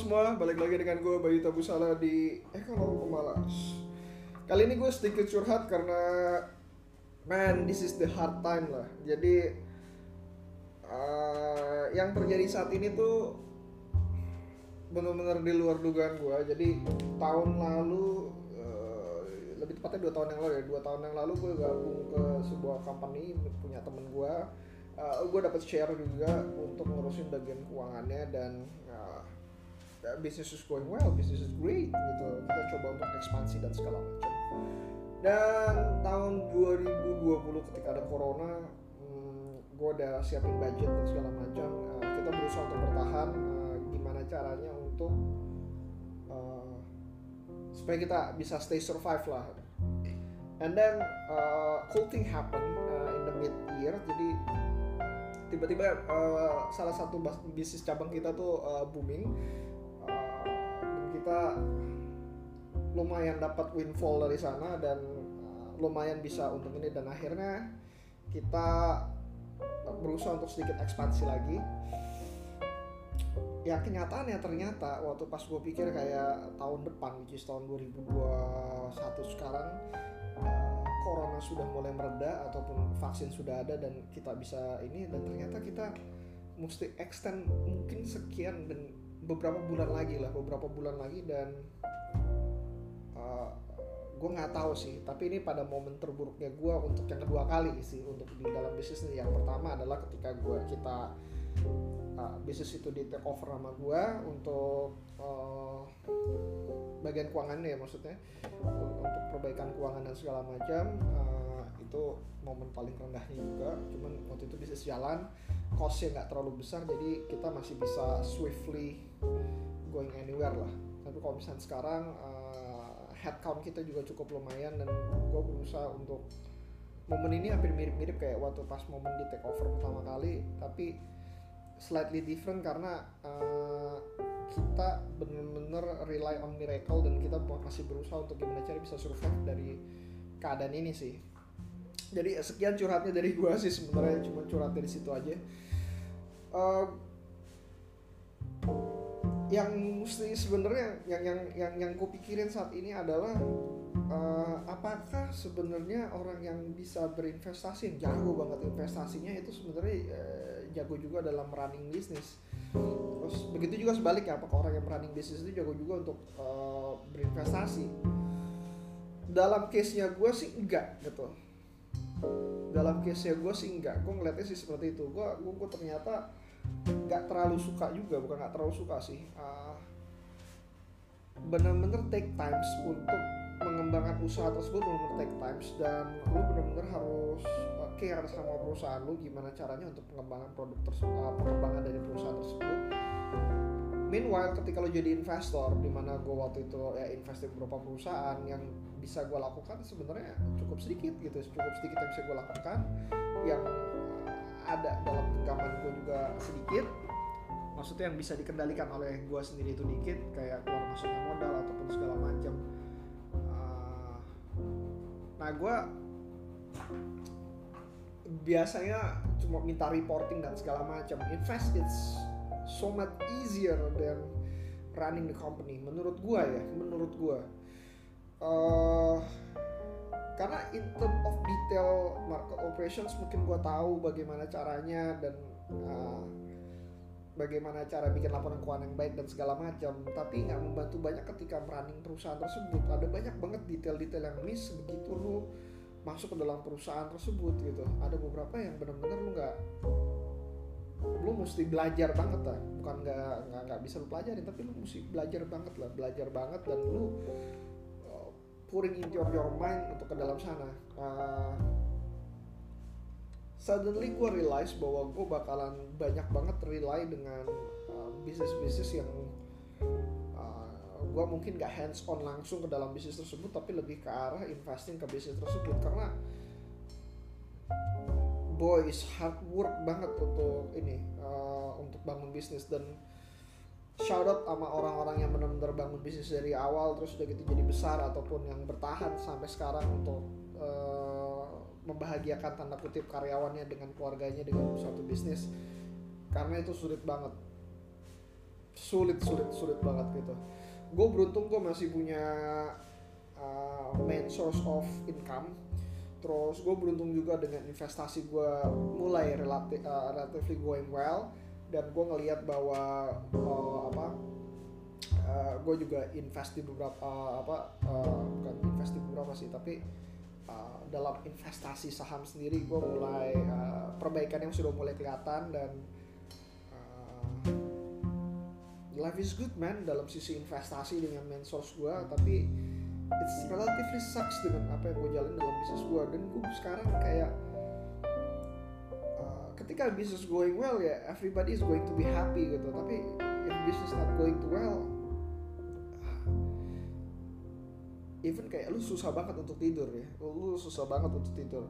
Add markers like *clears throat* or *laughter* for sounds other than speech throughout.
semua, balik lagi dengan gue Bayu Tabusala di Ekonomi Pemalas Kali ini gue sedikit curhat karena Man, this is the hard time lah. Jadi uh, Yang terjadi saat ini tuh Bener-bener di luar dugaan gue Jadi tahun lalu uh, Lebih tepatnya dua tahun yang lalu ya Dua tahun yang lalu gue gabung ke sebuah company Punya temen gue uh, gue dapat share juga untuk ngurusin bagian keuangannya dan uh, business is going well, business is great gitu. Kita coba untuk ekspansi dan segala macam. Dan tahun 2020 ketika ada corona, hmm, gue udah siapin budget dan segala macam. Uh, kita berusaha untuk bertahan. Uh, gimana caranya untuk uh, supaya kita bisa stay survive lah. And then uh, cool thing happen uh, in the mid year. Jadi tiba-tiba uh, salah satu bisnis cabang kita tuh uh, booming kita lumayan dapat windfall dari sana dan uh, lumayan bisa untung ini. Dan akhirnya kita berusaha untuk sedikit ekspansi lagi. Ya kenyataannya ternyata waktu pas gue pikir kayak tahun depan which is tahun 2021 sekarang corona sudah mulai mereda ataupun vaksin sudah ada dan kita bisa ini dan ternyata kita mesti extend mungkin sekian dan beberapa bulan lagi lah beberapa bulan lagi dan uh, gue nggak tahu sih tapi ini pada momen terburuknya gue untuk yang kedua kali sih untuk di dalam bisnis yang pertama adalah ketika gue kita uh, bisnis itu di take over sama gue untuk uh, bagian keuangannya ya maksudnya. Untuk perbaikan keuangan dan segala macam uh, itu momen paling rendahnya juga. Cuman waktu itu bisa jalan costnya nggak terlalu besar jadi kita masih bisa swiftly going anywhere lah. Tapi kalau misalnya sekarang uh, headcount kita juga cukup lumayan dan gue berusaha untuk momen ini hampir mirip-mirip kayak waktu pas momen di take over pertama kali tapi slightly different karena uh, kita bener-bener rely on miracle dan kita masih berusaha untuk gimana cara bisa survive dari keadaan ini sih. Jadi sekian curhatnya dari gua sih sebenarnya cuma curhat dari situ aja. Uh, yang mesti sebenarnya yang yang yang yang gue pikirin saat ini adalah uh, apakah sebenarnya orang yang bisa berinvestasi jago banget investasinya itu sebenarnya uh, jago juga dalam running bisnis terus begitu juga sebaliknya apakah orang yang running bisnis itu jago juga untuk uh, berinvestasi. Dalam case nya gue sih enggak gitu. Dalam case nya gue sih enggak. Gue ngeliatnya sih seperti itu. Gue gue ternyata nggak terlalu suka juga bukan nggak terlalu suka sih. Uh, bener-bener take times untuk mengembangkan usaha tersebut benar-benar take times dan lu benar-benar harus uh, care sama perusahaan lu gimana caranya untuk pengembangan produk tersebut uh, pengembangan dari perusahaan tersebut. Meanwhile ketika lo jadi investor di mana gue waktu itu ya invest di beberapa perusahaan yang bisa gue lakukan sebenarnya cukup sedikit gitu cukup sedikit yang bisa gue lakukan yang ada dalam genggaman gue juga sedikit. Maksudnya yang bisa dikendalikan oleh gue sendiri itu dikit kayak keluar masuknya modal ataupun segala macam. Uh, nah gue biasanya cuma minta reporting dan segala macam. Invest it's so much easier than running the company menurut gue ya menurut gue uh, karena in term of detail market operations mungkin gue tahu bagaimana caranya dan uh, bagaimana cara bikin laporan keuangan yang baik dan segala macam. Tapi nggak membantu banyak ketika running perusahaan tersebut. Ada banyak banget detail-detail yang miss begitu lu masuk ke dalam perusahaan tersebut gitu. Ada beberapa yang benar-benar lu nggak lu mesti belajar banget lah. Bukan nggak nggak bisa lu pelajarin tapi lu mesti belajar banget lah. Belajar banget dan lu pouring into your, mind untuk ke dalam sana. Uh, suddenly gue realize bahwa gue bakalan banyak banget rely dengan uh, bisnis-bisnis yang uh, gue mungkin gak hands on langsung ke dalam bisnis tersebut tapi lebih ke arah investing ke bisnis tersebut. Karena boy is hard work banget untuk ini uh, untuk bangun bisnis. Dan shout out sama orang-orang yang benar-benar bangun bisnis dari awal terus udah gitu jadi besar ataupun yang bertahan sampai sekarang untuk uh, membahagiakan tanda kutip karyawannya dengan keluarganya dengan suatu bisnis. Karena itu sulit banget. Sulit sulit sulit banget gitu. Gue beruntung gue masih punya uh, main source of income. Terus gue beruntung juga dengan investasi gue mulai relatif uh, relatively going well dan gue ngelihat bahwa uh, apa uh, gue juga invest di beberapa uh, apa uh, bukan invest di beberapa sih tapi uh, dalam investasi saham sendiri gue mulai uh, perbaikan yang sudah mulai kelihatan dan life is good man dalam sisi investasi dengan source gue tapi it's relatively sucks dengan apa yang gue jalan dalam bisnis gue dan gue sekarang kayak uh, ketika bisnis going well ya. Everybody is going to be happy gitu. Tapi if business not going to well even kayak lu susah banget untuk tidur ya. Lu susah banget untuk tidur.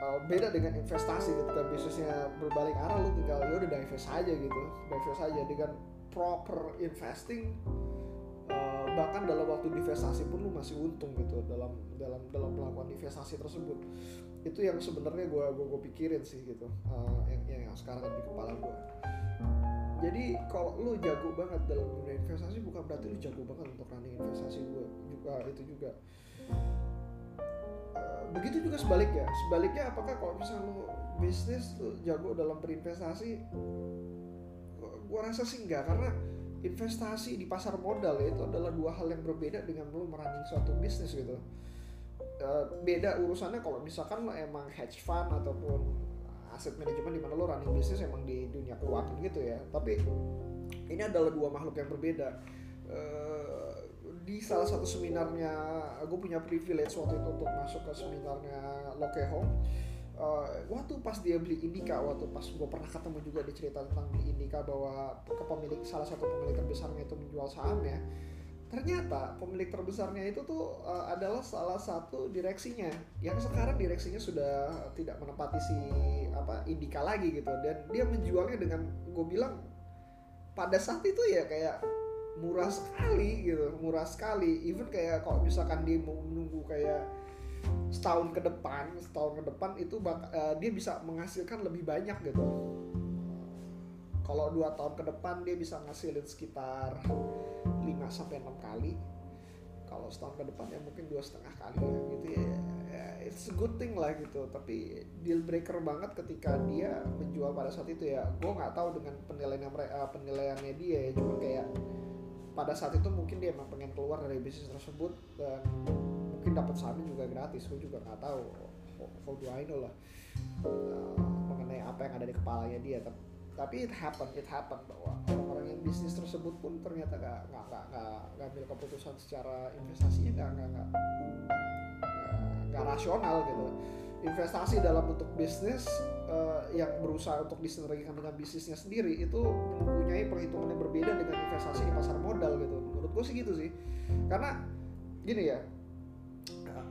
Uh, beda dengan investasi. Ketika bisnisnya berbalik arah lu tinggal ya udah divest aja gitu. Divest aja dengan proper investing bahkan dalam waktu investasi pun lu masih untung gitu dalam dalam dalam melakukan investasi tersebut. Itu yang sebenarnya gue gue pikirin sih gitu uh, yang, yang yang sekarang di kepala gue jadi kalau lu jago banget dalam dunia investasi bukan berarti lu jago banget untuk running investasi gue juga itu juga. Uh, begitu juga sebaliknya. Sebaliknya apakah kalau misalnya lu bisnis lu jago dalam berinvestasi gue rasa sih enggak. Karena investasi di pasar modal ya, itu adalah dua hal yang berbeda dengan lo merunning suatu bisnis gitu. Uh, beda urusannya kalau misalkan lo emang hedge fund ataupun aset manajemen di mana lo running bisnis emang di dunia keuangan gitu ya. Tapi ini adalah dua makhluk yang berbeda. Uh, di salah satu seminarnya gue punya privilege waktu itu untuk masuk ke seminarnya Lokehong uh, waktu pas dia beli Indika waktu pas gue pernah ketemu juga di cerita tentang beli Indika bahwa kepemilik salah satu pemilik terbesarnya itu menjual sahamnya ternyata pemilik terbesarnya itu tuh uh, adalah salah satu direksinya. Yang sekarang direksinya sudah tidak menempati si apa Indika lagi gitu. Dan dia menjualnya dengan gue bilang pada saat itu ya kayak murah sekali gitu murah sekali. Even kayak kalau misalkan dia mau menunggu kayak setahun ke depan setahun ke depan itu bak uh, dia bisa menghasilkan lebih banyak gitu. Kalau dua tahun ke depan dia bisa ngasilin sekitar 5 sampai enam kali. Kalau setahun ke depan ya mungkin dua setengah kali ya gitu ya, it's a good thing lah gitu. Tapi deal breaker banget ketika dia menjual pada saat itu ya. Gue nggak tahu dengan penilaian uh, penilaiannya dia ya. Cuma kayak pada saat itu mungkin dia emang pengen keluar dari bisnis tersebut dan dapat sahamnya juga gratis. Gue juga nggak tahu. How do I know lah. Uh, mengenai apa yang ada di kepalanya dia. Tapi it happen it happen bahwa orang-orang yang bisnis tersebut pun ternyata gak nggak nggak nggak ngambil keputusan secara investasinya nggak nggak nggak nggak rasional gitu. Investasi dalam bentuk bisnis uh, yang berusaha untuk disinergikan dengan bisnisnya sendiri itu mempunyai perhitungan yang berbeda dengan investasi di pasar modal gitu. Menurut gue sih gitu sih. Karena gini ya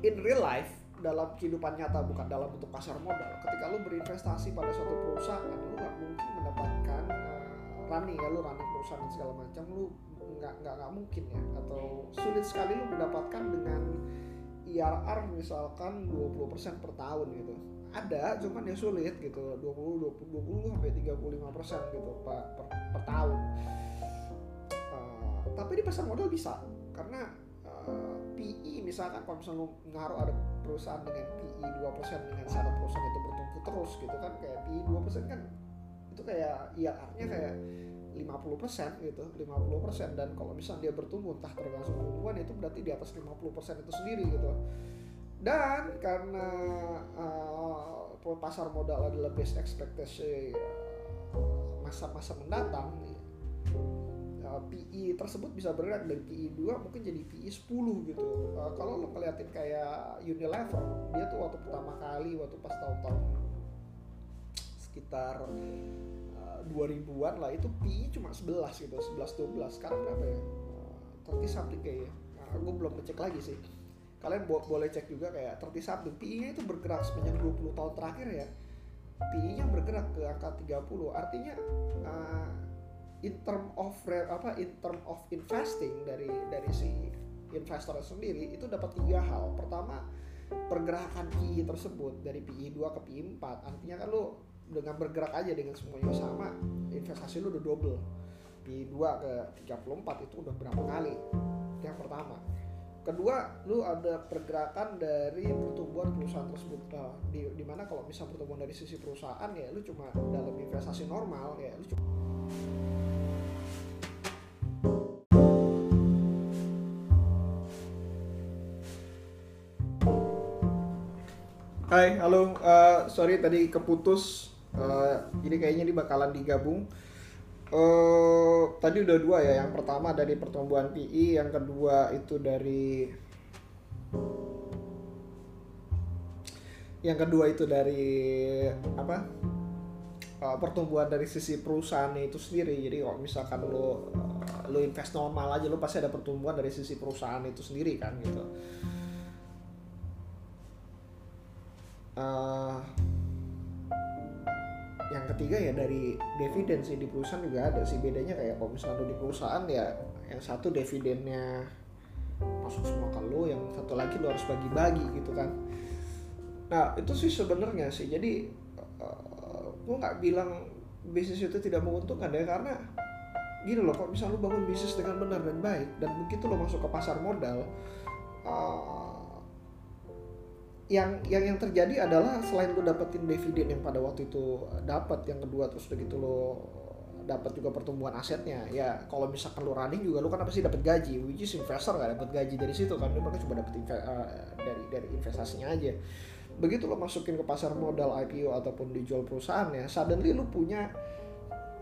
in real life dalam kehidupan nyata bukan dalam bentuk pasar modal ketika lu berinvestasi pada suatu perusahaan lu nggak mungkin mendapatkan uh, running ya lu running perusahaan dan segala macam lu nggak nggak nggak mungkin ya atau sulit sekali lu mendapatkan dengan IRR misalkan 20% per tahun gitu. Ada cuman ya sulit gitu 20 20 20 sampai 35 persen gitu per, per, per tahun. Uh, tapi di pasar modal bisa karena uh, PI misalkan kalau misalnya ngaruh ada perusahaan dengan PI 2% dengan syarat perusahaan itu bertumbuh terus gitu kan kayak PI 2% kan itu kayak IRR-nya kayak 50% gitu 50% dan kalau misalnya dia bertumbuh entah tergantung tumbuhan itu berarti di atas 50% itu sendiri gitu. Dan karena uh, pasar modal adalah best expectation masa-masa mendatang uh, PI tersebut bisa bergerak dari PI 2 mungkin jadi PI 10 gitu. Uh, kalau lo ngeliatin kayak Unilever dia tuh waktu pertama kali waktu pas tahun-tahun sekitar uh, 2000-an lah itu PI cuma 11 gitu 11 12 sekarang berapa ya? Uh, 30 something kayaknya. Nah, gue belum ngecek lagi sih. Kalian bo boleh cek juga kayak 30 something. PI nya itu bergerak sepanjang 20 tahun terakhir ya. PI nya bergerak ke angka 30 artinya uh, in term of apa in term of investing dari dari si investor sendiri itu dapat tiga hal. Pertama pergerakan PI tersebut dari PI 2 ke PI 4 artinya kan lo dengan bergerak aja dengan semuanya sama investasi lo udah double. PI 2 ke 34 itu udah berapa kali? Yang pertama. Kedua lu ada pergerakan dari pertumbuhan perusahaan tersebut. Uh, di di mana kalau misal pertumbuhan dari sisi perusahaan ya lu cuma dalam investasi normal ya lu cuma Hai, halo. Uh, sorry tadi keputus. Uh, ini kayaknya ini bakalan digabung. Uh, tadi udah dua ya. Yang pertama dari pertumbuhan PI, yang kedua itu dari yang kedua itu dari apa? Uh, pertumbuhan dari sisi perusahaan itu sendiri. Jadi kalau misalkan lo lo invest normal aja lo pasti ada pertumbuhan dari sisi perusahaan itu sendiri kan gitu. Uh, yang ketiga ya dari dividen sih di perusahaan juga ada sih. Bedanya kayak kalau misalnya di perusahaan ya yang satu dividennya masuk semua ke lo yang satu lagi lo harus bagi-bagi gitu kan. Nah itu sih sebenarnya sih. Jadi uh, gue nggak bilang bisnis itu tidak menguntungkan ya karena gini loh kalau misalnya lo bangun bisnis dengan benar dan baik dan begitu lo masuk ke pasar modal uh, yang yang yang terjadi adalah selain lo dapetin dividen yang pada waktu itu dapat yang kedua terus udah gitu lo dapat juga pertumbuhan asetnya ya kalau misalkan lo running juga lo kan pasti dapat gaji which is investor gak dapat gaji dari situ kan mereka cuma dapat uh, dari dari investasinya aja. Begitu lo masukin ke pasar modal IPO ataupun dijual perusahaan ya suddenly lo punya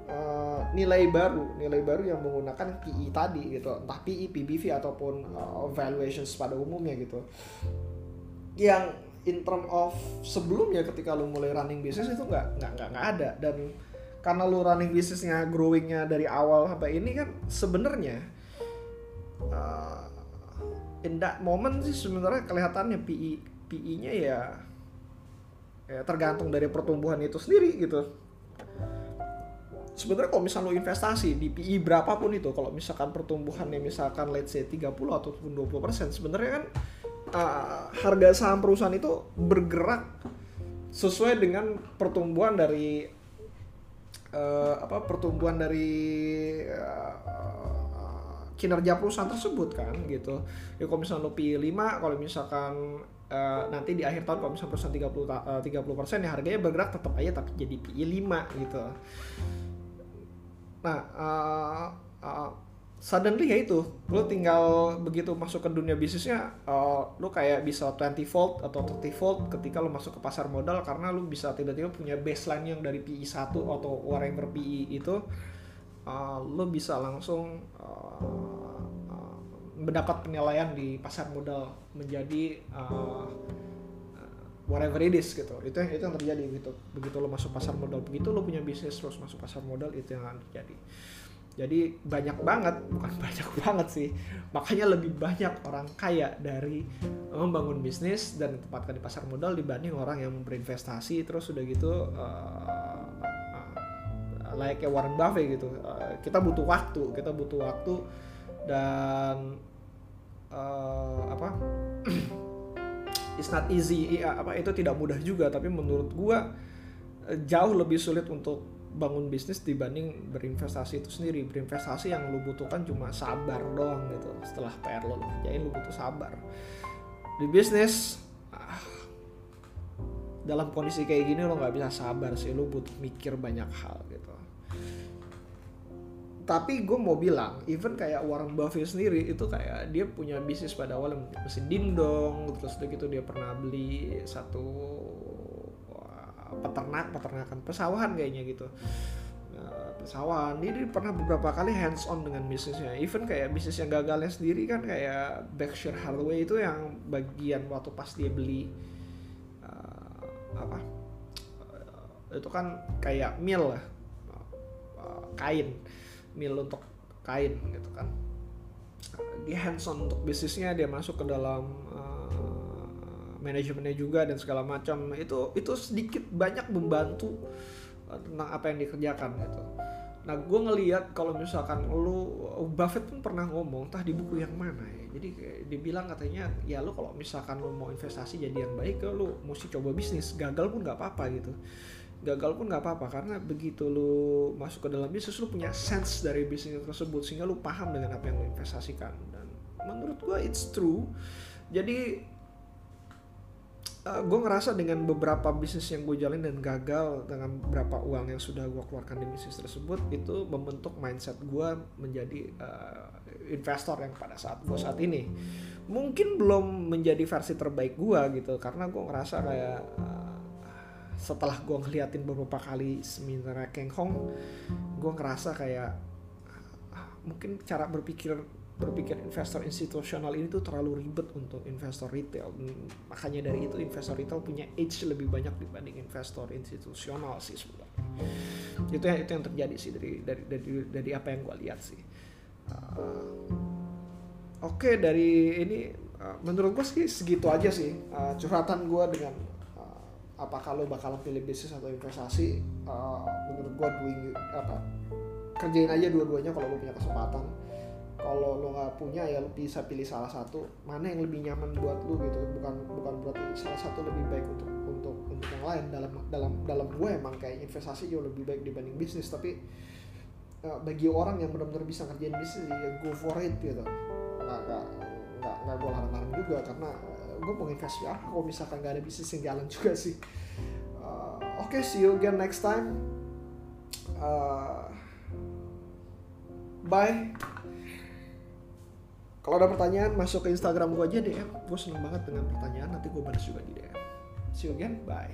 uh, nilai baru nilai baru yang menggunakan PE tadi gitu entah PE PBV ataupun uh, valuations pada umumnya gitu yang in term of sebelumnya ketika lu mulai running bisnis itu nggak nggak nggak ada. Dan karena lu running bisnisnya growingnya dari awal sampai ini kan sebenarnya uh, in that moment sih sebenarnya kelihatannya PI PI-nya ya, ya tergantung dari pertumbuhan itu sendiri gitu. Sebenarnya kalau misalnya lo investasi di PI berapapun itu kalau misalkan pertumbuhannya misalkan let's say 30 ataupun 20 persen sebenarnya kan uh, harga saham perusahaan itu bergerak sesuai dengan pertumbuhan dari uh, apa pertumbuhan dari uh, kinerja perusahaan tersebut kan gitu. Ya kalau misalnya lo pilih 5, kalau misalkan uh, nanti di akhir tahun kalau misalnya perusahaan 30 uh, 30% ya harganya bergerak tetap aja tapi jadi PI 5 gitu. Nah, uh, uh, suddenly ya itu lo tinggal begitu masuk ke dunia bisnisnya uh, lo kayak bisa 20 volt atau 30 volt ketika lo masuk ke pasar modal karena lo bisa tiba-tiba punya baseline yang dari PI 1 atau whatever PI itu uh, lo bisa langsung uh, mendapat penilaian di pasar modal menjadi uh, whatever it is gitu. Itu itu yang terjadi gitu. Begitu lo masuk pasar modal begitu lo punya bisnis terus masuk pasar modal itu yang akan terjadi jadi banyak banget bukan *laughs* banyak banget sih. Makanya lebih banyak orang kaya dari membangun bisnis dan ditempatkan di pasar modal dibanding orang yang berinvestasi terus sudah gitu uh, uh, like Warren Buffett gitu. Uh, kita butuh waktu kita butuh waktu dan uh, apa *clears throat* it's not easy. Ya, apa itu tidak mudah juga tapi menurut gua jauh lebih sulit untuk bangun bisnis dibanding berinvestasi itu sendiri. Berinvestasi yang lu butuhkan cuma sabar doang gitu setelah PR lo kerjain lu butuh sabar. Di bisnis ah, dalam kondisi kayak gini lo nggak bisa sabar sih. Lo butuh mikir banyak hal gitu. Tapi gue mau bilang even kayak Warren Buffett sendiri itu kayak dia punya bisnis pada awalnya mesin dingdong terus gitu dia pernah beli satu peternak peternakan pesawahan kayaknya gitu. Uh, pesawahan. Dia, dia pernah beberapa kali hands on dengan bisnisnya. Even kayak bisnis yang gagalnya sendiri kan kayak Berkshire Hathaway itu yang bagian waktu pas dia beli uh, apa? Uh, itu kan kayak mill lah. Uh, kain. Mill untuk kain gitu kan. Dia hands on untuk bisnisnya dia masuk ke dalam uh, manajemennya juga dan segala macam itu itu sedikit banyak membantu eh, tentang apa yang dikerjakan gitu. Nah gue ngeliat kalau misalkan lu Buffett pun pernah ngomong tah di buku yang mana ya. Jadi dibilang katanya ya lu kalau misalkan lu mau investasi jadi yang baik ya lu mesti coba bisnis gagal pun nggak apa-apa gitu. gagal pun nggak apa-apa karena begitu lu masuk ke dalam bisnis lu punya sense dari bisnis tersebut sehingga lu paham dengan apa yang lu investasikan dan menurut gue it's true jadi uh, eh, gue ngerasa dengan beberapa bisnis yang gue jalin dan gagal dengan beberapa uang yang sudah gue keluarkan di bisnis tersebut itu membentuk mindset gue menjadi uh, investor yang pada saat gue saat ini. Mungkin belum menjadi versi terbaik gue gitu karena gue ngerasa kayak uh, setelah gue ngeliatin beberapa kali seminar Keng Hong gue ngerasa kayak ah, mungkin cara berpikir berpikir investor institusional ini tuh terlalu ribet untuk investor retail. Makanya dari itu investor retail punya edge lebih banyak dibanding investor institusional sih sebenarnya. Itu yang itu yang terjadi sih dari dari dari, dari apa yang gue lihat sih. Uh, oke okay, dari ini uh, menurut gue sih segitu aja sih uh, curhatan gue dengan apakah lo bakal pilih bisnis atau investasi uh, menurut gue doing apa kerjain aja dua-duanya kalau lo punya kesempatan kalau lo nggak punya ya lo bisa pilih salah satu. Mana yang lebih nyaman buat lo gitu. Bukan bukan berarti salah satu lebih baik untuk untuk untuk yang lain. Dalam dalam dalam gue emang kayak investasi jauh lebih baik dibanding bisnis. Tapi uh, bagi orang yang benar-benar bisa ngerjain bisnis ya go for it gitu. Nggak nggak nggak gue larang-larang juga. Karena gue mau investasi apa kalau misalkan gak ada bisnis yang jalan juga sih. Uh, oke okay, see you again next time. Uh, bye kalau ada pertanyaan masuk ke Instagram gue aja DM gue seneng banget dengan pertanyaan nanti gue balas juga di DM see you again bye